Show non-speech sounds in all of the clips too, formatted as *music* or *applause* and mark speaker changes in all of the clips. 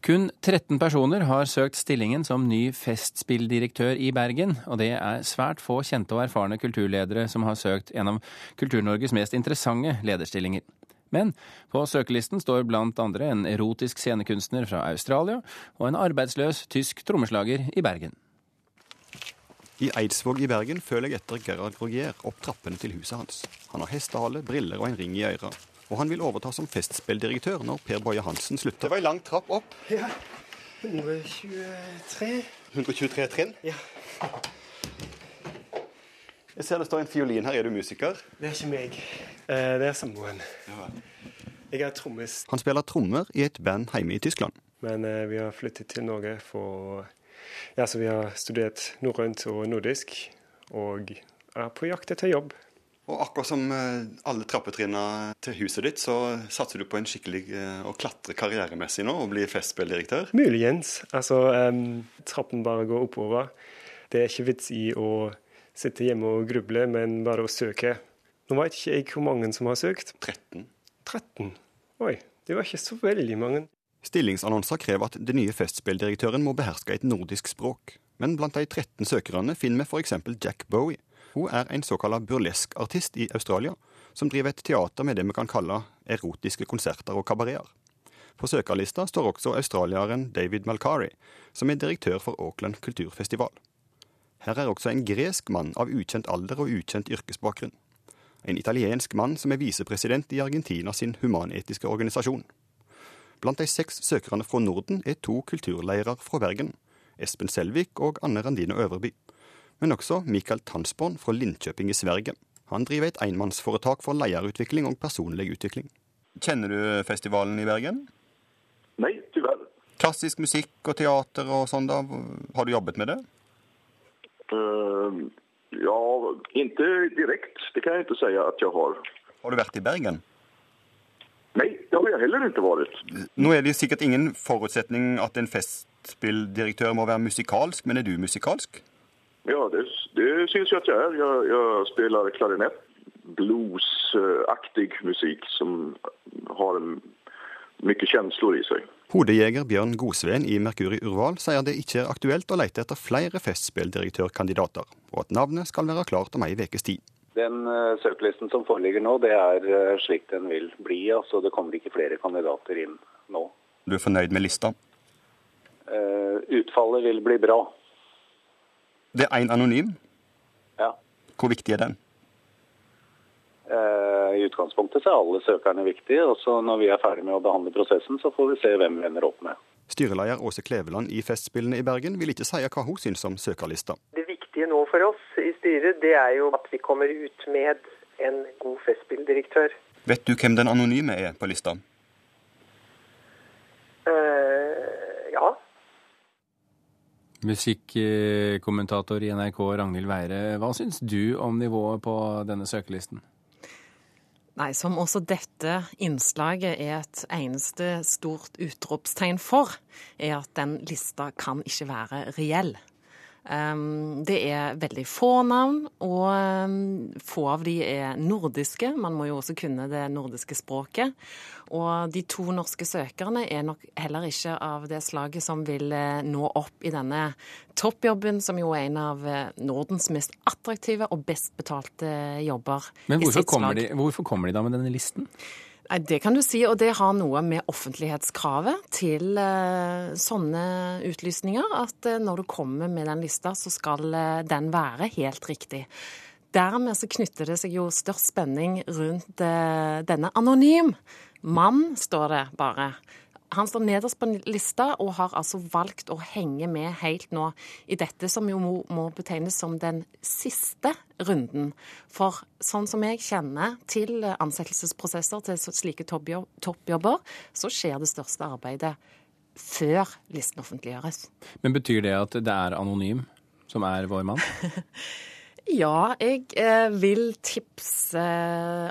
Speaker 1: Kun 13 personer har søkt stillingen som ny festspilldirektør i Bergen, og det er svært få kjente og erfarne kulturledere som har søkt en av Kultur-Norges mest interessante lederstillinger. Men på søkelisten står blant andre en erotisk scenekunstner fra Australia og en arbeidsløs tysk trommeslager i Bergen.
Speaker 2: I Eidsvåg i Bergen føler jeg etter Gerhard Rogier opp trappene til huset hans. Han har hestehale, briller og en ring i øra. Og han vil overta som festspilldirektør når Per Boje Hansen slutter.
Speaker 3: Det var en lang trapp opp.
Speaker 4: Ja. 123.
Speaker 3: 123 trinn.
Speaker 4: Ja.
Speaker 3: Jeg ser det står en fiolin her. Er du musiker?
Speaker 4: Det er ikke meg. Eh, Det er samboeren. Jeg er trommis,
Speaker 2: Han spiller trommer i et band hjemme i Tyskland.
Speaker 4: men eh, vi har flyttet til Norge for Ja, så vi har studert norrønt og nordisk, og er på jakt etter jobb.
Speaker 3: Og akkurat som eh, alle trappetrinnene til huset ditt, så satser du på en skikkelig eh, å klatre karrieremessig nå og bli festspilldirektør.
Speaker 4: Muligens. Altså, um, trappen bare går oppover. Det er ikke vits i å sitte hjemme og gruble, men bare å søke. Nå vet ikke jeg hvor mange som har søkt.
Speaker 3: 13.
Speaker 4: 13. Oi, det var ikke så veldig mange.
Speaker 2: Stillingsannonser krever at den nye festspilldirektøren må beherske et nordisk språk. Men blant de 13 søkerne finner vi f.eks. Jack Bowie. Hun er en såkalt burlesk-artist i Australia, som driver et teater med det vi kan kalle erotiske konserter og kabareter. På søkerlista står også australieren David Malkari, som er direktør for Auckland kulturfestival. Her er også en gresk mann av ukjent alder og ukjent yrkesbakgrunn. En italiensk mann som er visepresident i Argentina sin humanetiske organisasjon. Blant de seks søkerne fra Norden er to kulturleirer fra Bergen, Espen Selvik og Anne Randine Øverby. Men også Mikael Tansborn fra Linköping i Sverige. Han driver et enmannsforetak for lederutvikling og personlig utvikling. Kjenner du festivalen i Bergen?
Speaker 5: Nei, tyvärr.
Speaker 2: Klassisk musikk og teater og sånn, da. Har du jobbet med det?
Speaker 5: Uh, ja, ikke direkt. Det kan jeg ikke si at jeg har.
Speaker 2: Har du vært i Bergen?
Speaker 5: Nei, det har jeg heller ikke vært.
Speaker 2: Nå er det sikkert ingen forutsetning at en festspilldirektør må være musikalsk, men er du musikalsk?
Speaker 5: Ja, det, det syns jag att jag är. Jag, jag spelar klarinett, bluesaktig musikk som har mye mycket känslor i seg.
Speaker 2: Hodejeger Bjørn Godsveen i Merkuri Urval sier det ikke er aktuelt å lete etter flere festspilldirektørkandidater, og at navnet skal være klart om ei ukes tid.
Speaker 6: Den uh, søkelisten som foreligger nå, det er uh, slik den vil bli. altså Det kommer ikke flere kandidater inn nå.
Speaker 2: Du er fornøyd med lista?
Speaker 6: Uh, Utfallet vil bli bra.
Speaker 2: Det er én anonym.
Speaker 6: Ja.
Speaker 2: Hvor viktig er den?
Speaker 6: Eh, I utgangspunktet er alle søkerne viktige. og Når vi er ferdig med å behandle prosessen, så får vi se hvem vi ender opp med.
Speaker 2: Styreleder Åse Kleveland i Festspillene i Bergen vil ikke si hva hun syns om søkerlista.
Speaker 7: Det viktige nå for oss i styret, det er jo at vi kommer ut med en god festspilldirektør.
Speaker 2: Vet du hvem den anonyme er på lista?
Speaker 7: Eh, ja.
Speaker 1: Musikkommentator i NRK Ragnhild Weire, hva syns du om nivået på denne søkelisten?
Speaker 8: Nei, som også dette innslaget er et eneste stort utropstegn for, er at den lista kan ikke være reell. Um, det er veldig få navn, og um, få av de er nordiske. Man må jo også kunne det nordiske språket. Og de to norske søkerne er nok heller ikke av det slaget som vil eh, nå opp i denne toppjobben, som jo er en av eh, Nordens mest attraktive og best betalte jobber
Speaker 1: Men hvorfor kommer, de, hvorfor kommer de da med denne listen?
Speaker 8: Nei, Det kan du si, og det har noe med offentlighetskravet til eh, sånne utlysninger. At eh, når du kommer med den lista, så skal eh, den være helt riktig. Dermed så knytter det seg jo størst spenning rundt eh, denne anonym. Mann, står det bare. Han står nederst på lista og har altså valgt å henge med helt nå i dette som jo må, må betegnes som den siste runden. For sånn som jeg kjenner til ansettelsesprosesser til slike toppjobber, så skjer det største arbeidet før listen offentliggjøres.
Speaker 1: Men betyr det at det er anonym som er vår mann? *laughs*
Speaker 8: Ja, jeg eh, vil tipse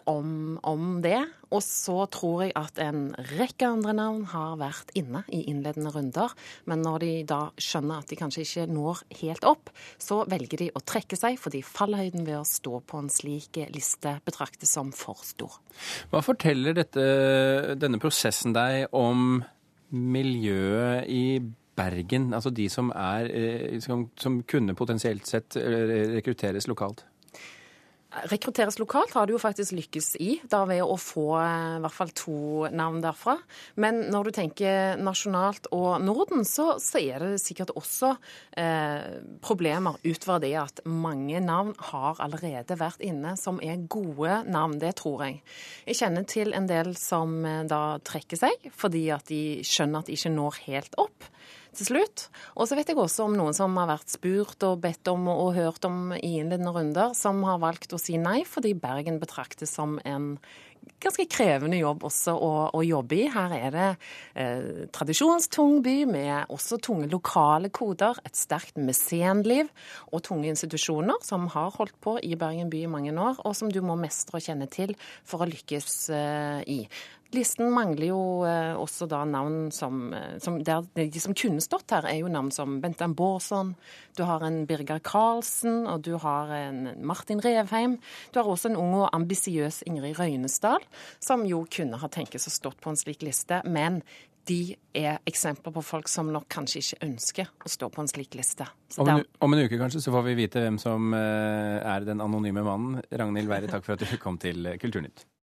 Speaker 8: om, om det. Og så tror jeg at en rekke andre navn har vært inne i innledende runder. Men når de da skjønner at de kanskje ikke når helt opp, så velger de å trekke seg, fordi fallhøyden ved å stå på en slik liste betraktes som for stor.
Speaker 1: Hva forteller dette, denne prosessen deg om miljøet i Bergen, altså de som, er, eh, som, som kunne potensielt sett eh, rekrutteres lokalt?
Speaker 8: Rekrutteres lokalt har du jo faktisk lykkes i, da ved å få eh, i hvert fall to navn derfra. Men når du tenker nasjonalt og Norden, så, så er det sikkert også eh, problemer utover det at mange navn har allerede vært inne som er gode navn. Det tror jeg. Jeg kjenner til en del som da trekker seg fordi at de skjønner at de ikke når helt opp til slutt. Og så vet jeg også om noen som har vært spurt og bedt om og hørt om i innledende runder, som har valgt å si nei fordi Bergen betraktes som en ganske krevende jobb også å, å jobbe i. Her er det eh, tradisjonstung by med også tunge lokale koder, et sterkt mesenliv og tunge institusjoner som har holdt på i Bergen by i mange år, og som du må mestre og kjenne til for å lykkes eh, i. Listen mangler jo eh, også da navn som, eh, som der, De som kunne stått her, er jo navn som Bentan Baarson, du har en Birger Karlsen, og du har en Martin Revheim. Du har også en ung og ambisiøs Ingrid Røynesdal, som jo kunne ha tenkes å stått på en slik liste. Men de er eksempler på folk som nok kanskje ikke ønsker å stå på en slik liste.
Speaker 1: Om en, om en, uke kanskje så får vi vite hvem som eh, er den anonyme mannen. Ragnhild Werre, takk for at du kom til Kulturnytt.